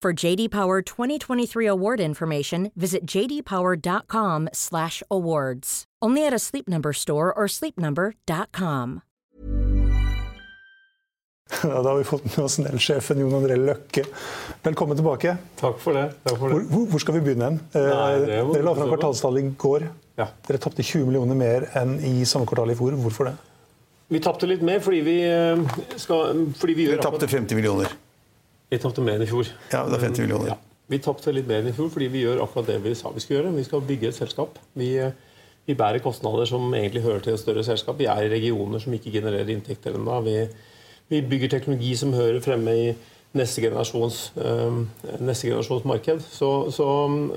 For JD Power 2023 award information, visit jdpower.com/awards. Only at a Sleep Number store or sleepnumber.com. Ja, da har vi fått med oss Nell-sjefen Jon André Løkke. Velkommen tilbake. Takk for det. Takk for det. Hvor, hvor skal vi begynne? hen? Eh, Dere la fram kvartalstall kvartalstallet i går. Ja. Dere tapte 20 millioner mer enn i samme kvartal i fjor. Hvorfor det? Vi tapte litt mer fordi vi, eh, skal, fordi vi Vi tapte 50 millioner. Vi tapte mer enn i fjor. Ja, det er 50 millioner. Ja. Vi tapte litt mer enn i fjor fordi vi gjør akkurat det vi sa vi skulle gjøre. Vi skal bygge et selskap. Vi, vi bærer kostnader som egentlig hører til et større selskap. Vi er i regioner som ikke genererer inntekter ennå. Vi, vi bygger teknologi som hører fremme i neste generasjons, eh, neste generasjons marked. Så, så,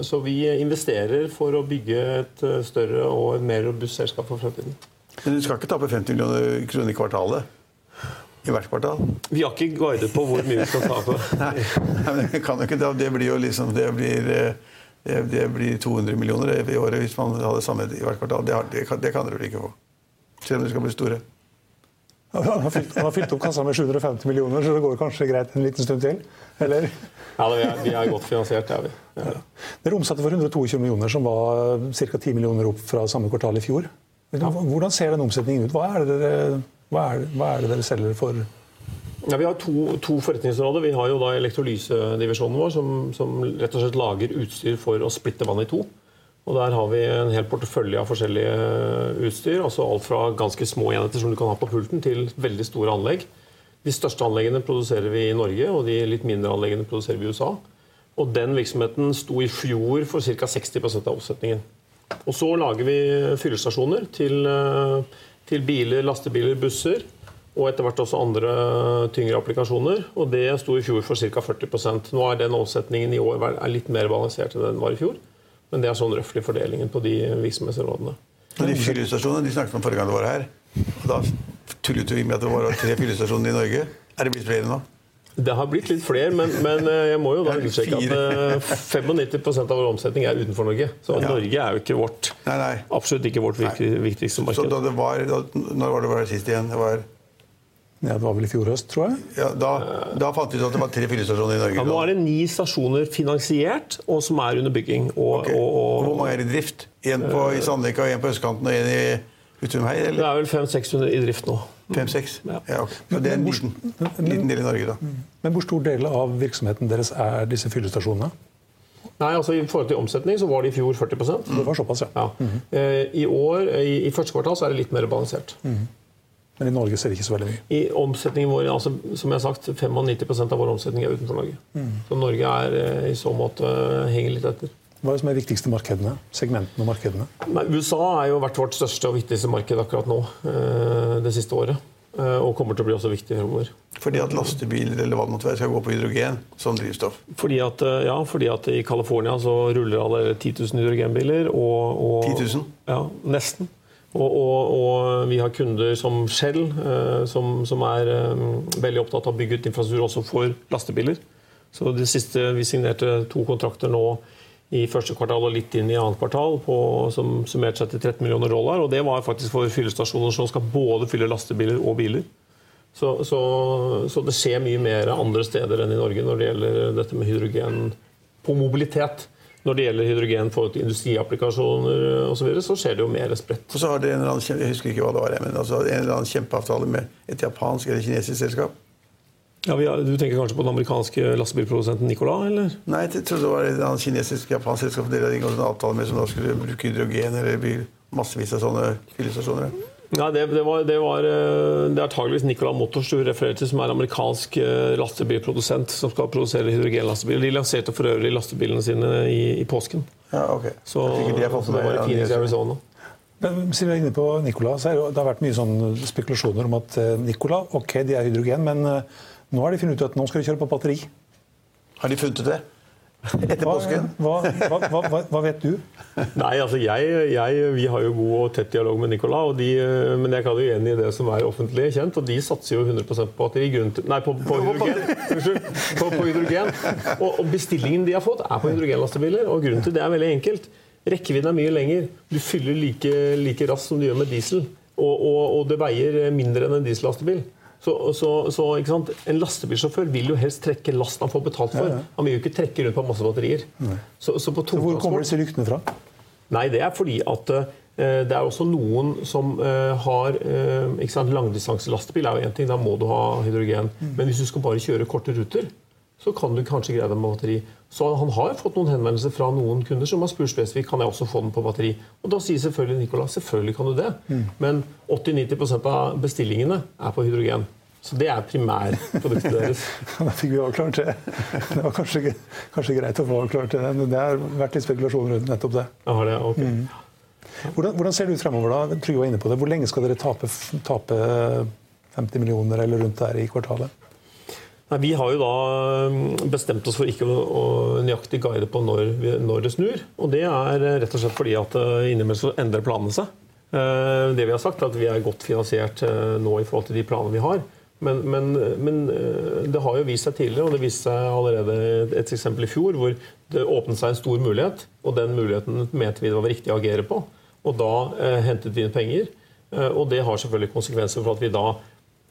så vi investerer for å bygge et eh, større og mer robust selskap for fremtiden. Men du skal ikke tape 50 millioner kroner i kvartalet? I hvert kvartal? Vi har ikke guidet på hvor mye vi skal tape. Nei, Nei, men det kan jo ikke det. Det blir jo liksom Det blir, eh, det, det blir 200 millioner i året hvis man har det samme i hvert kvartal. Det, har, det, kan, det kan dere vel ikke få? Selv om dere skal bli store. Han har, fylt, han har fylt opp kassa med 750 millioner, så det går kanskje greit en liten stund til? Eller? Ja, vi, er, vi er godt finansiert, det er vi. Ja. Dere omsatte for 122 millioner, som var ca. 10 millioner opp fra samme kvartal i fjor. Hvordan ser den omsetningen ut? Hva er det dere, hva er, hva er det dere selger for? Ja, vi har to, to forretningsområder. Vi har jo da elektrolysedivisjonen vår, som, som rett og slett lager utstyr for å splitte vann i to. Og Der har vi en hel portefølje av forskjellige utstyr. altså Alt fra ganske små enheter som du kan ha på pulten, til veldig store anlegg. De største anleggene produserer vi i Norge, og de litt mindre anleggene produserer vi i USA. Og Den virksomheten sto i fjor for ca. 60% av oppsetningen. Og så lager vi fyllestasjoner til, eh, til biler, lastebiler, busser. Og etter hvert også andre tyngre applikasjoner. Og det sto i fjor for ca. 40% Nå er den omsetningen i år litt mer balansert enn den var i fjor. Men det er sånn røftlig fordelingen på de virksomhetsområdene. De fyllestasjonene de snakket om forrige gang du var her. Og da tullet vi med at det var tre fyllestasjoner i Norge. Er det blitt flere nå? Det har blitt litt flere, men, men eh, jeg må jo da understreke at eh, 95% av vår omsetning er utenfor Norge. Så Ja. Norge er jo ikke vårt Nei, nei. absolutt ikke vårt viktig, viktigste Så marked. da det var, da, når var det var sist igjen? Det var, Ja, det var vel i fjor høst, tror jeg. ja, da, da fant vi ut at det var tre fyllestasjoner i Norge. Ja, nå er det ni stasjoner finansiert, og som er under bygging. Og, okay. Og og, hvor mange er i drift? En på, i Sandvika, en på østkanten og en i Utum det er vel 500-600 i drift nå. Fem-seks? Ja. Ja, okay. Så det er en liten, liten del i Norge, da. Men hvor stor del av virksomheten deres er disse fyllestasjonene? Nei, altså I forhold til omsetning så var det i fjor 40% Det var såpass, ja. ja. Eh, I år, i, i første kvartal så er det litt mer balansert. Men i Norge ser det ikke så veldig mye. I omsetningen vår, altså, som jeg har sagt, 95% av vår omsetning er utenfor Norge. Så Norge er eh, i så måte eh, henger litt etter. Hva er det som er de viktigste markedene? Segmentene og markedene? Nei, USA er jo vært vårt største og viktigste marked akkurat nå eh, det siste året. Eh, og kommer til å bli også viktig fremover. Fordi at lastebiler eller hva det måtte være, skal gå på hydrogen som drivstoff. Fordi at, eh, ja, fordi at i California så ruller allerede 10 000 hydrogenbiler. Og, og, 10 000? Ja, nesten. Og, og, og vi har kunder som Shell, som, som er veldig opptatt av å bygge ut infrastruktur også for lastebiler. Så det siste, Vi signerte to kontrakter nå i første kvartal og litt inn i annet kvartal på, som summerte seg til 13 millioner dollar. og Det var faktisk for fyllestasjoner som skal både fylle lastebiler og biler. Så, så, så det skjer mye mer andre steder enn i Norge når det gjelder dette med hydrogen på mobilitet. Når det gjelder hydrogen for industriapplikasjoner osv., så, videre, så skjer det jo mer spredt. Og så har dere en eller annen, jeg husker ikke hva det var, men altså en eller annen kjempeavtale med et japansk eller kinesisk selskap. Ja, vi har, Du tenker kanskje på den amerikanske lastebilprodusenten Nicolas? eller? Nei, jeg trodde det var et kinesisk japansk selskap de hadde inngått en avtale med som da skulle bruke hydrogen eller bil. massevis av sånne fyllestasjoner. Nei, det, det, var, det, var, eh, det er antageligvis Nicolas Motors du refererer til, som er amerikansk eh, lastebilprodusent som skal produsere hydrogenlastebiler. De lanserte for øvrig lastebilene sine i, i påsken. Ja, ok. Så, de har fått det var i Phoenix, Arizona. Men siden vi er inne på Nicola, så er det, det har vært mye sånn spekulasjoner om at eh, Nicola, ok, de er hydrogen, men nå har de funnet ut at nå skal de kjøre på batteri. Har de funnet ut det? Etter Hva, påsken? hva, hva, hva, vet du? Nei, altså jeg, jeg, Vi har jo god og tett dialog med Nicolas, og de, men jeg kan jo enig i det som er offentlig kjent. og De satser jo 100 på batteri. Nei, på, på hydrogen. På, på hydrogen. Og, og bestillingen de har fått, er på hydrogenlastebiler. og Grunnen til det er veldig enkelt. Rekkevidden er mye lenger. Du fyller like, like raskt som du gjør med diesel. Og, og, og det veier mindre enn en diesellastebil. Så, så, så? En lastebilsjåfør vil jo helst trekke lasten han får betalt for. Han vil jo ikke trekke rundt på masse batterier. Så, så på Hvor kommer disse ryktene fra? Nei, det er fordi at eh, det er også noen som eh, har eh, ikke sant, Langdistanselastebil er jo én ting, da må du ha hydrogen. Men hvis du skal bare kjøre korte ruter, så kan du kanskje greie deg med batteri. Så han har fått noen henvendelser fra noen kunder som har spurt spesifikt kan jeg også få den på batteri. Og da sier selvfølgelig Nicolas selvfølgelig kan du det. Men 80-90% av bestillingene er på hydrogen. Så det er primærproduktet deres. Da fikk vi avklart det. Det var kanskje, kanskje greit å få avklart det, men det har vært litt spekulasjon rundt nettopp det. Jeg har det, ok. Hvordan, hvordan ser det ut fremover? da? Trygve var inne på det. Hvor lenge skal dere tape, tape 50 millioner eller rundt der i kvartalet? Nei, vi har jo da mm, bestemt oss for ikke å, å nøyaktig guide på når, vi- når det snur. Og det er eh, rett og slett fordi at eh, innimellom så endrer planene seg. Eh, Det vi har sagt er at vi er godt finansiert nå i forhold til de planene vi har. Men, men, men det har jo vist seg tidligere, og det viste seg allerede et eksempel i fjor, hvor det åpnet seg en stor mulighet, og den muligheten mente vi det var riktig å agere på. Og da eh, hentet vi inn penger. Og det har selvfølgelig konsekvenser for at vi da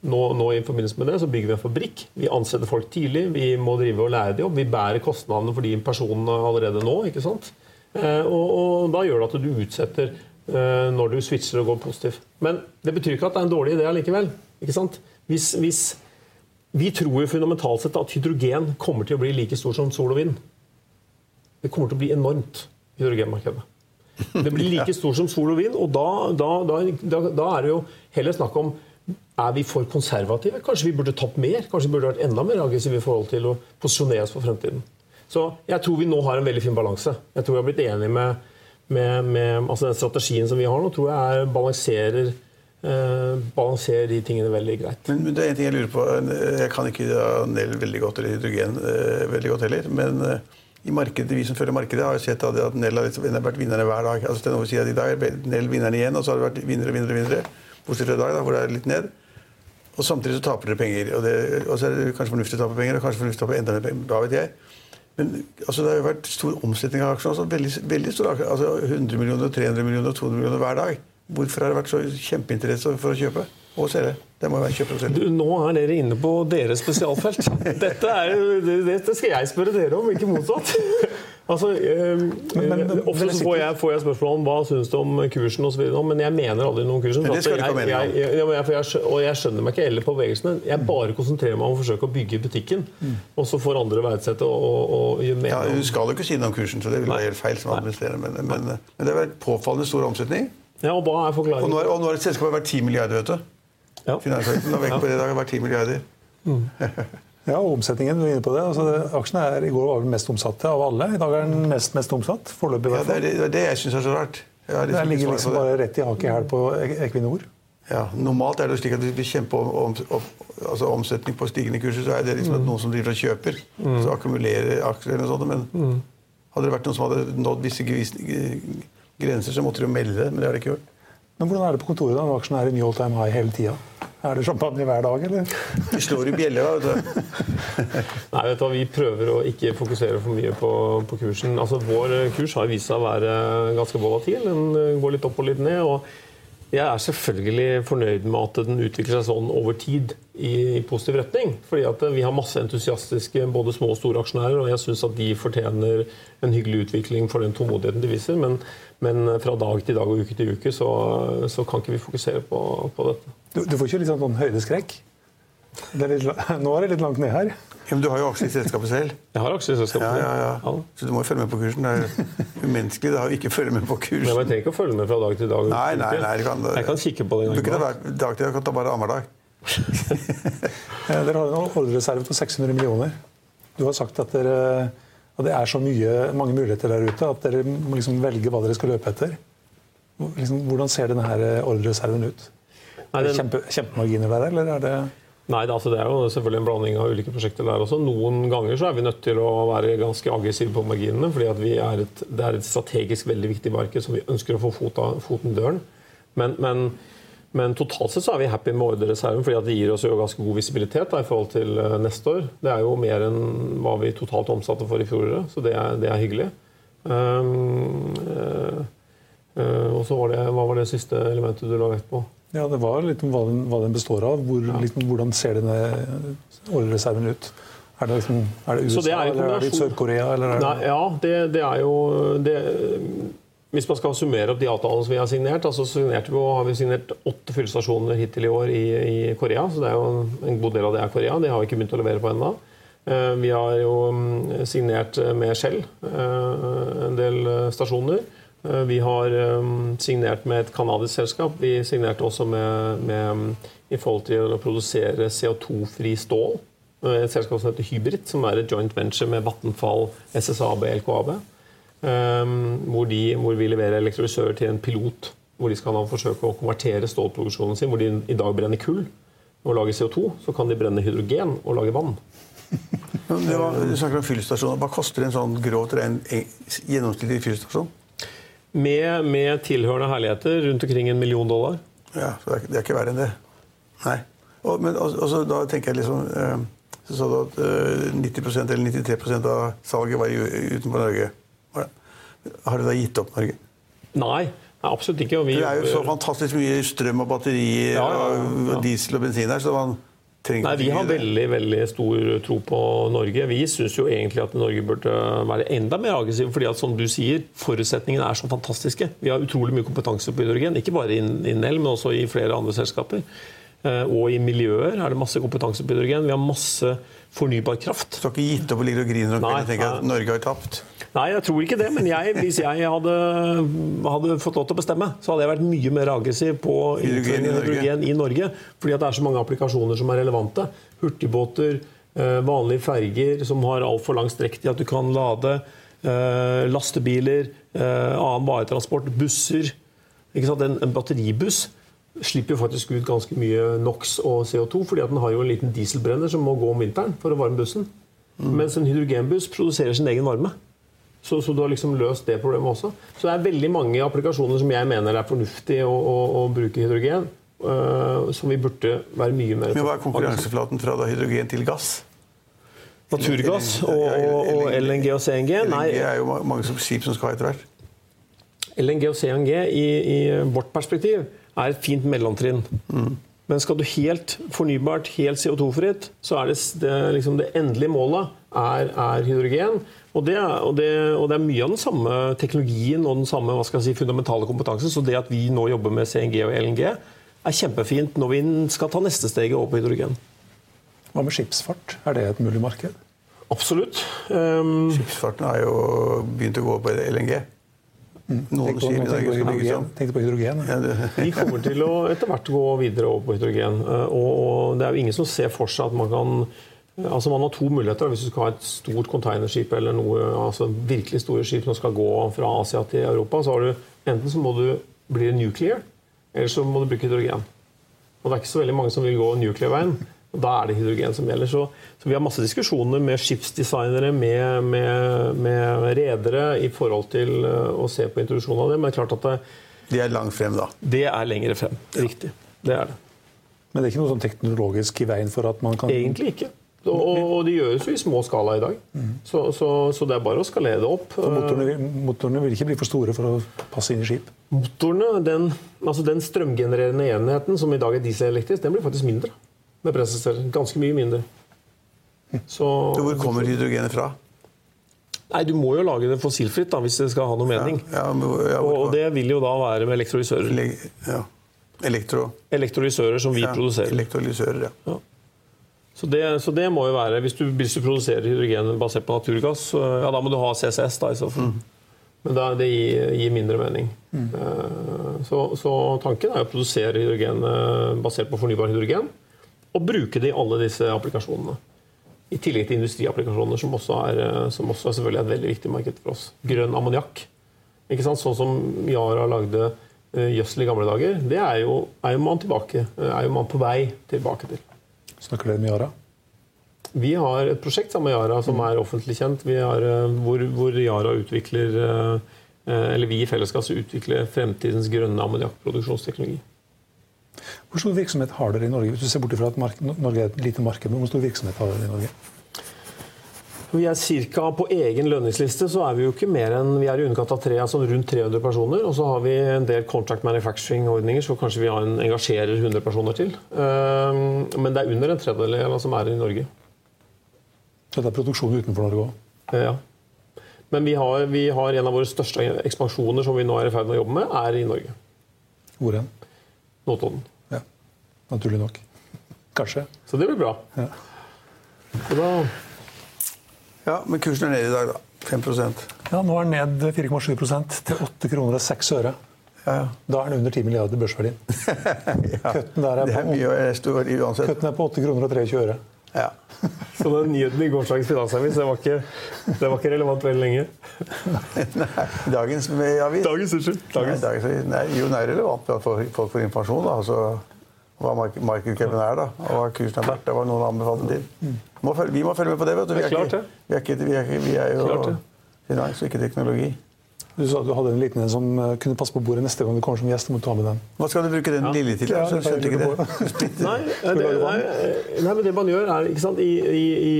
nå, nå i forbindelse med det så bygger vi en fabrikk. Vi ansetter folk tidlig. Vi må drive og lære de opp. Vi bærer kostnadene for de personene allerede nå. ikke sant? Eh, og, og da gjør det at du utsetter eh, når du switcher og går positiv. Men det betyr ikke at det er en dårlig idé allikevel. ikke sant? Hvis, hvis Vi tror jo fundamentalt sett at hydrogen kommer til å bli like stor som sol og vind. Det kommer til å bli enormt, hydrogenmarkedet. Det blir like stor som sol og vind, og da, da, da, da, da er det jo heller snakk om er vi for konservative? Kanskje vi burde tatt mer? Kanskje vi burde vært enda mer aggressive i forhold til å posisjonere oss for fremtiden? Så jeg tror vi nå har en veldig fin balanse. Jeg tror vi har blitt enige med, med, med altså den strategien som vi har nå, tror jeg er, balanserer, eh, balansere de tingene veldig greit. Men, men det er en ting jeg lurer på. Jeg kan ikke Nell veldig godt, eller hydrogen eh, veldig godt heller. Men eh, i markedet, vi som følger markedet, har jo sett at Nell har liksom- vært vinnerne hver dag. Altså til noe sier at I dag er Nell vinneren igjen, og så har det vært vinnere, vinnere, vinnere. Bortsett fra i dag, da, hvor det er litt ned. Og samtidig så taper dere penger. Og, det, og så er det kanskje fornuftig å tape penger, og kanskje fornuftig å tape enda mer penger. Da vet jeg. Men altså, det har jo vært stor omsetning av aksjene. Altså, veldig, veldig stor aksjer, altså 100 millioner, 300 millioner, 200 millioner hver dag. Hvorfor har det vært så kjempeinteresse for å kjøpe og selge? Det må være selge. Du, nå er dere inne på deres spesialfelt. Dette, er, dette skal jeg spørre dere om, ikke motsatt. Altså, eh, Men- men- men- ofte så får jeg, får jeg spørsmål om hva syns du om kursen osv., men jeg mener aldri noe om kursen. Det skal du ikke mening jeg, jeg, jeg, jeg, og jeg skjønner meg ikke heller på bevegelsene. Jeg bare konsentrerer meg om å forsøke å bygge butikken, og så får andre verdsette og, og, og gjøre Ja, mer. Hun skal jo ikke si noe om kursen, så det vil være helt feil som administrerende. Men, men, men det har vært påfallende stor omsetning. Ja, og hva er Og nå er, og nå har et selskap verdt 10 milliarder, vet du. Ja. Finansavgiften har vekk på det i dag, vært 10 milliarder. Ja, omsetningen, du er inne på det. Altså, det aksjene er, I går var den mest omsatte av alle. I dag er den mest, mest omsatt. Foreløpig, i Ja, hvert det er fall. det, det er det jeg syns er så rart. Det liksom ligger liksom bare rett i hakket her på E- Equinor. Ja, normalt er det jo slik at hvis vi kjemper om, om, altså omsetning på stigende kurser, så er det liksom at noen som driver og kjøper, så akkumulerer aksjer eller noe sånt. Men hadde det vært noen som hadde nådd visse grenser, så måtte de jo melde det. Men det har de ikke gjort. Men hvordan er det på kontoret da, når aksjen er i new all time high hele tida? Er det champagne hver dag, eller? De slår i bjeller, da. vet du. Nei, vet du hva, Vi prøver å ikke fokusere for mye på, på kursen. Altså, Vår kurs har vist seg å være ganske volatil. Den eh, går litt opp og litt ned. og Jeg er selvfølgelig fornøyd med at den utvikler seg sånn over tid i, positiv retning. Fordi at eh, Vi har masse entusiastiske både små og store aksjonærer, og jeg syns at de fortjener en hyggelig utvikling for den tålmodigheten de viser. Men, men fra dag til dag og uke til uke så, så kan ikke vi fokusere på, på dette. Du, du får ikke litt sånn, sånn høydeskrekk? Det er litt, nå er det litt langt ned her. Ja, men du har jo aksjer i selskapet selv. Jeg har aksjer i selskapet. Ja, ja, ja. Så du må jo følge med på kursen. Det er umenneskelig det har å ikke følge med på kursen. Men jeg trenger ikke å følge med fra dag til dag. Nei, nei, nei, det kan- jeg kan kikke på det en gang. du kan ta bare annenhver dag. Eh, Dere har en ordrereserve på 600 millioner. Du har sagt at, dere, at det er så mye, mange muligheter der ute at dere må liksom velge hva dere skal løpe etter. Liksom, hvordan ser denne her ordrereserven ut? Nei, Er det den- kjempe, kjempemarginer der, eller er det Nei, det, altså, det er jo selvfølgelig en blanding av ulike prosjekter der også. Noen ganger så er vi nødt til å være ganske aggressive på marginene, fordi er et, det er et strategisk veldig viktig marked som vi ønsker å få foten i døren. Men, men, men totalt sett så er vi happy med ordrereserven, fordi at det gir oss jo ganske god visibilitet da, i forhold til eh, neste år. Det er jo mer enn hva vi totalt omsatte for i fjoråret, så det er, det er hyggelig. Um, uh, uh, og så var det, Hva var det siste elementet du la vekt på? Ja, det var litt om hva den, hva den består av. Hvor, liksom, hvordan ser denne ordrereserven ut? Er det, liksom, er det USA, det er eller er det Sør-Korea? ja, det, det er jo det, Hvis man skal summere opp de avtalene som vi har signert, altså signerte vi, har vi signert åtte fyllestasjoner hittil i år i, i Korea. Så det er jo en god del av det er Korea. Det har vi ikke begynt å levere på ennå. Eh, Vi har jo mm, signert med Shell eh, en del eh, stasjoner. Vi har mm, signert med et canadisk selskap. Vi signerte også med, med mm, i forhold til å produsere CO2-fri stål. Et selskap som heter Hybrid, som er et joint venture med Vattenfall, SSAB, LKAB. Eh, Hvor, de, hvor vi leverer elektrolysører til en pilot. Hvor de skal da forsøke å konvertere stålproduksjonen sin, hvor de i dag brenner kull og lager CO2. Så kan de brenne hydrogen og lage vann. Var, du snakker om fyllestasjoner. Hva koster en sånn grovt gjennomsnittlig fyllestasjon? Med, med tilhørende herligheter rundt omkring en million dollar. Ja, så det er, det er ikke verre enn det. Nei. Og, men også, også, da tenker jeg liksom eh, Så sa du at eh, 90 eller 93% av salget var utenfor Norge. Har du da gitt opp Norge? Nei, nei absolutt ikke. Det er jo så fantastisk mye strøm og batterier Ja, ja, ja. og- diesel og bensin her, så man trenger Nei, Vi har veldig veldig stor tro på Norge. Vi syns jo egentlig at Norge burde være enda mer aggressiv. fordi at som du sier, forutsetningene er så fantastiske. Vi har utrolig mye kompetanse på hydrogen. Ikke bare innen innen el, men også i flere andre selskaper. Eh, Og i miljøer er det masse kompetanse på hydrogen. Vi har masse fornybar kraft. Du har ikke gitt opp og ligger og griner og tenker at. Norge har tapt? Nei, jeg tror ikke det. Men jeg, hvis jeg hadde, hadde fått lov til å bestemme, så hadde jeg vært mye mer aggressiv på Hydrogen i Norge. hydrogen i Norge. Fordi at det er så mange applikasjoner som er relevante. Hurtigbåter, eh, vanlige ferger som har altfor lang strekk til at du kan lade. eh, Lastebiler, eh, annen varetransport, busser. En, en batteribuss slipper jo faktisk ut ganske mye NOx og CO2, fordi at den har jo en liten dieselbrenner som må gå om vinteren for å varme bussen. Mens en hydrogenbuss produserer sin egen varme. Så, så du har liksom løst det problemet også. Så det er veldig mange applikasjoner som jeg mener er fornuftig å, å, å bruke hydrogen. Uh, som vi burde være mye mer Men hva er konkurranseflaten fra da hydrogen til gass? Naturgass og, og, og LNG og CNG? Nei, LNG er jo mange som- skip som skal ha etter hvert. LNG og CNG i, i vårt perspektiv er et fint mellomtrinn. Men skal du helt fornybart, helt CO2-fritt, så er det, det, liksom det endelige målet er, er hydrogen. Og det, er, og, det, og det er mye av den samme teknologien og den samme hva skal jeg si, fundamentale kompetansen. Så det at vi nå jobber med CNG og LNG, er kjempefint når vi skal ta neste steget over på hydrogen. Hva med skipsfart? Er det et mulig marked? Absolutt. Um, Skipsfarten har jo begynt å gå på LNG. Noen Tenk på, skip i dag skal bygges hydrogen. om. Tenkte på hydrogen. Ja, Vi kommer til å etter hvert gå videre over på hydrogen. Eh, Og, og det er jo ingen som ser for seg at man kan Altså Man har to muligheter hvis du skal ha et stort containerskip eller noe, altså virkelig store skip som skal gå fra Asia til Europa. så har du Enten så må du bli nuclear, eller så må du bruke hydrogen. Og Det er ikke så veldig mange som vil gå nuclear-veien. og Da er det hydrogen som gjelder. Så, så vi har masse diskusjoner med skipsdesignere, med, med, med redere i forhold til eh, å se på introduksjonen av det. Men det er klart at det, de er langt frem, da. det er lengre frem. Riktig. Det er det. Men det er ikke noe sånn teknologisk i veien for at man kan Egentlig ikke. Og, og de gjøres jo i små skala i dag. Så, så, så det er bare å skalere det opp. for motorene, vil- motorene vil ikke bli for store for å passe inn i skip. Motorene, den, altså den strømgenererende enheten som i dag er dieselelektrisk, den blir faktisk mindre med brenselsceller. Ganske mye mindre. Så, Så hvor kommer hydrogenet fra? Nei, Du må jo lage det fossilfritt da, hvis det skal ha noe mening. Ja, men ja, Og, og det vil jo da være med elektrolysører. Le ja. Elektro... Elektrolysører som vi ja, produserer. Elektrolysører, ja. Så det, så det, må jo være Hvis du, hvis du produserer hydrogen basert på naturgass, ja, da må du ha CCS. da i så fall. Mm. Men da, det gir, gir mindre mening. Mm. Uh, så, så, tanken er å produsere hydrogen uh, basert på fornybar hydrogen, og bruke det i alle disse applikasjonene. I tillegg til industriapplikasjoner, som også er, uh, som også er selvfølgelig et veldig viktig marked for oss. Grønn ammoniakk. Sånn som Yara lagde gjødsel i gamle dager. Det er jo, er jo man tilbake, er jo man på vei tilbake til. Snakker dere med Yara? Vi har et prosjekt sammen med Yara som er offentlig kjent. Har, eh, hvor, hvor, Yara utvikler eh, eh, eller vi i fellesskap utvikler fremtidens grønne ammoniakkproduksjonsteknologi. Hvor stor virksomhet har dere i Norge? Hvis du ser bort fra at Norge er et lite marked, men hvor stor virksomhet har dere i Norge? Vi er cirka På egen lønningsliste så er vi jo ikke mer enn vi er i underkant av tre, altså rundt 300 personer. Og så har vi en del contract manufacturing-ordninger, så kanskje vi en, engasjerer 100 personer til. Men det er under en tredjedel som er i Norge. Så det er produksjon utenfor Norge òg? Ja. Men vi har, vi har, en av våre største ekspansjoner som vi nå er i ferd med å jobbe med, er i Norge. Hvor hen? Notodden. Ja. Naturlig nok. Kanskje. Så det blir bra. Ja. da ja, Men kursen er nede i dag, da. 5 Ja, nå er den ned 4,7 til 8 kroner og 6 øre. Ja, ja. Da er den under 10 milliarder børsverdien. ja. Køtten der er på, er Køtten er på 8 kroner og 23 øre. Ja. Så den nyheten i gårsdagens Finansavisen det var, ikke, det var ikke relevant veldig lenge? Nei, dagens avis Dagens, unnskyld. Dagens. Nei, nei, jo, den er relevant for folk får informasjon. Da. Altså, hva markedcapen er, da, og hva kursen har vært. Det var noen anbefalte til. Må følge, vi må følge med på det. vet du. Vi er, ikke, vi er, ikke, vi er, vi er jo finans og ikke teknologi. Du sa at du hadde en liten en som eh, kunne passe på bordet neste gang du kommer som gjest. må du ta med den. Hva skal du bruke den ja. lille til? Ja, jeg skjønte ikke det. nei, det, nei, nei, men det man gjør, er ikke sant, i, i, i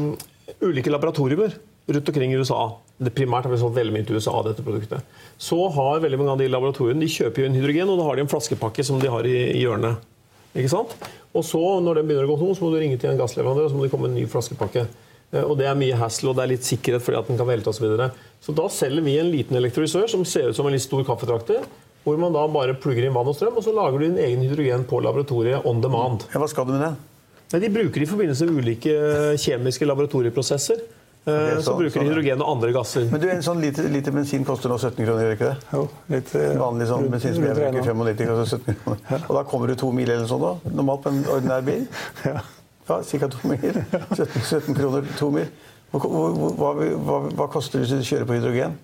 uh, ulike laboratorier rundt omkring i USA det Primært har vi solgt veldig mye til USA, dette produktet. Så har veldig mange av de laboratoriene de kjøper jo en hydrogen, og da har de en flaskepakke som de har i, i hjørnet. Ikke sant? Og så, når den begynner å gå tom, så må du ringe til en gassleverandør, og så må det komme en ny flaskepakke. Eh, og det er mye hassle, og det er litt sikkerhet fordi at den kan velte osv. Så, videre. så da selger vi en liten elektrolysør som ser ut som en litt stor kaffetrakter. Hvor man da bare plugger inn vann og strøm, og så lager du din egen hydrogen på laboratoriet on demand. Ja, hva skal du med det? De bruker det i forbindelse med ulike kjemiske laboratorieprosesser. Eh, okay, så, så, bruker de hydrogen og andre gasser. Men du, En sånn liter, liter bensin koster nå 17 kroner, gjør ikke det? Jo, litt, en vanlig sånn bensin som jeg bruker 95 koster 17 kroner. Ja. Og da kommer du to mil eller sånn da? Normalt på en ordinær bil? Ja. ja Ca. to mil. 17, 17 kroner to mil. Hva, hva, hva, koster det hvis du kjører på hydrogen?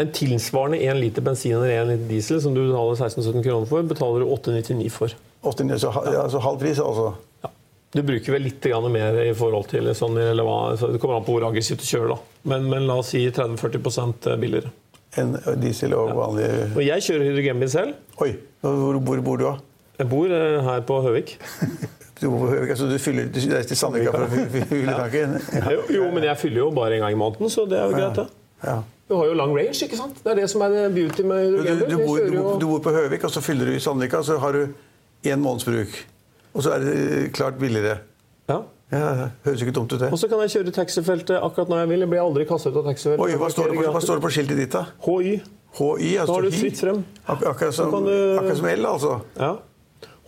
En tilsvarende 1 liter bensin eller 1 liter diesel som du betaler 16-17 kroner for, betaler du 8,99 for. 8, så, altså halv pris, altså? Ja. Du bruker vel litt mer i forhold til sånn, Det kommer an på hvor aggressivt du kjører, da. Men, men la oss si 30-40% billigere. En diesel og vanlig ja. Og jeg kjører hydrogenbil selv. Oi, Hvor, hvor bor du, da? Jeg bor eh, her på Høvik. Du, bor på Høvik, altså, du, fyller, du reiser til Sandvika for å fylle tanken? Ja. Jo, jo, men jeg fyller jo bare en gang i måneden, så det er jo greit, det. Ja. Du har jo lang range, ikke sant? Det er det som er beauty med hydrogenbil. Du, bor, du, du, bor på Høvik, og så fyller du i Sandvika, så har du én måneds bruk. Og så er det klart billigere. Ja. Ja, høres ikke dumt ut, det. Og så kan jeg kjøre taxifeltet akkurat når jeg vil. Jeg blir aldri kastet ut av taxifeltet. Oi, hva står, det på, hva står det på skiltet ditt, da? HY. HY, altså Da har du fritt frem. Ak akkurat som, du... akkurat som L, altså? Ja.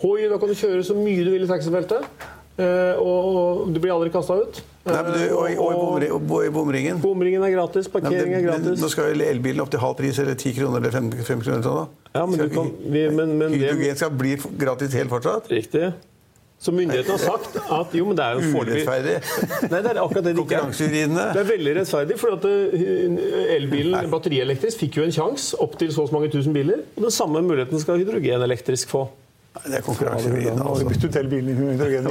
HY, da kan du kjøre så mye du vil i taxifeltet. Eh, og du blir aldri kasta ut. Nei, men du, og, og, og, i bomringen? Bomringen er gratis, parkering er gratis. Nå skal elbilen opp til halv pris, eller 10 kroner eller 5, 5 kroner. Sånn, da. Ja, men du kan, vi, men, men Hydrogen skal bli gratis helt fortsatt? Riktig. Så myndighetene har sagt at jo, men det er jo Urettferdig. Nei, det er akkurat det det ikke er. Det er veldig rettferdig, for at eh, elbilen batterielektrisk fikk jo en sjanse opp til så og så mange tusen biler. Og den samme muligheten skal hydrogenelektrisk få. Det er konkurransevridende. Altså. Bytte ut hele bilen i hydrogen.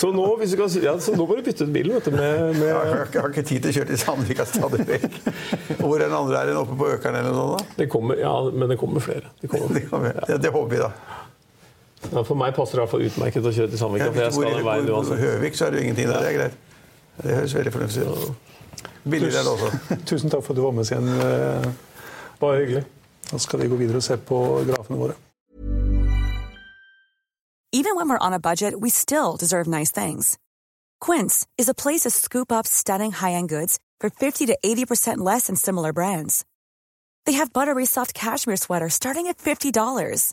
Så nå, hvis du kan, ja, så nå må du bytte ut bilen. Vet du, med, med... Jeg, har, jeg, har, ikke tid til å kjøre til Sandvika stadig vekk. Hvor er den andre? Er den oppe på Økeren eller noe sånt? da? Det kommer, ja, men det kommer flere. Det, kommer, det, kommer, ja. det, håper vi, da. Ja, for meg passer det i hvert fall utmerket å kjøre til Sandvika. for jeg skal den veien uansett. Høvik så er det jo ingenting der. Det er greit. Det høres veldig fornuftig ut. Billigere er det også. Tusen takk for at du var med oss igjen. Bare hyggelig. Da skal vi gå videre og se på grafene våre. Even when we're on a budget, we still deserve nice things. Quince is a place to scoop up stunning high-end goods for 50 to 80% less than similar brands. They have buttery soft cashmere sweaters starting at $50,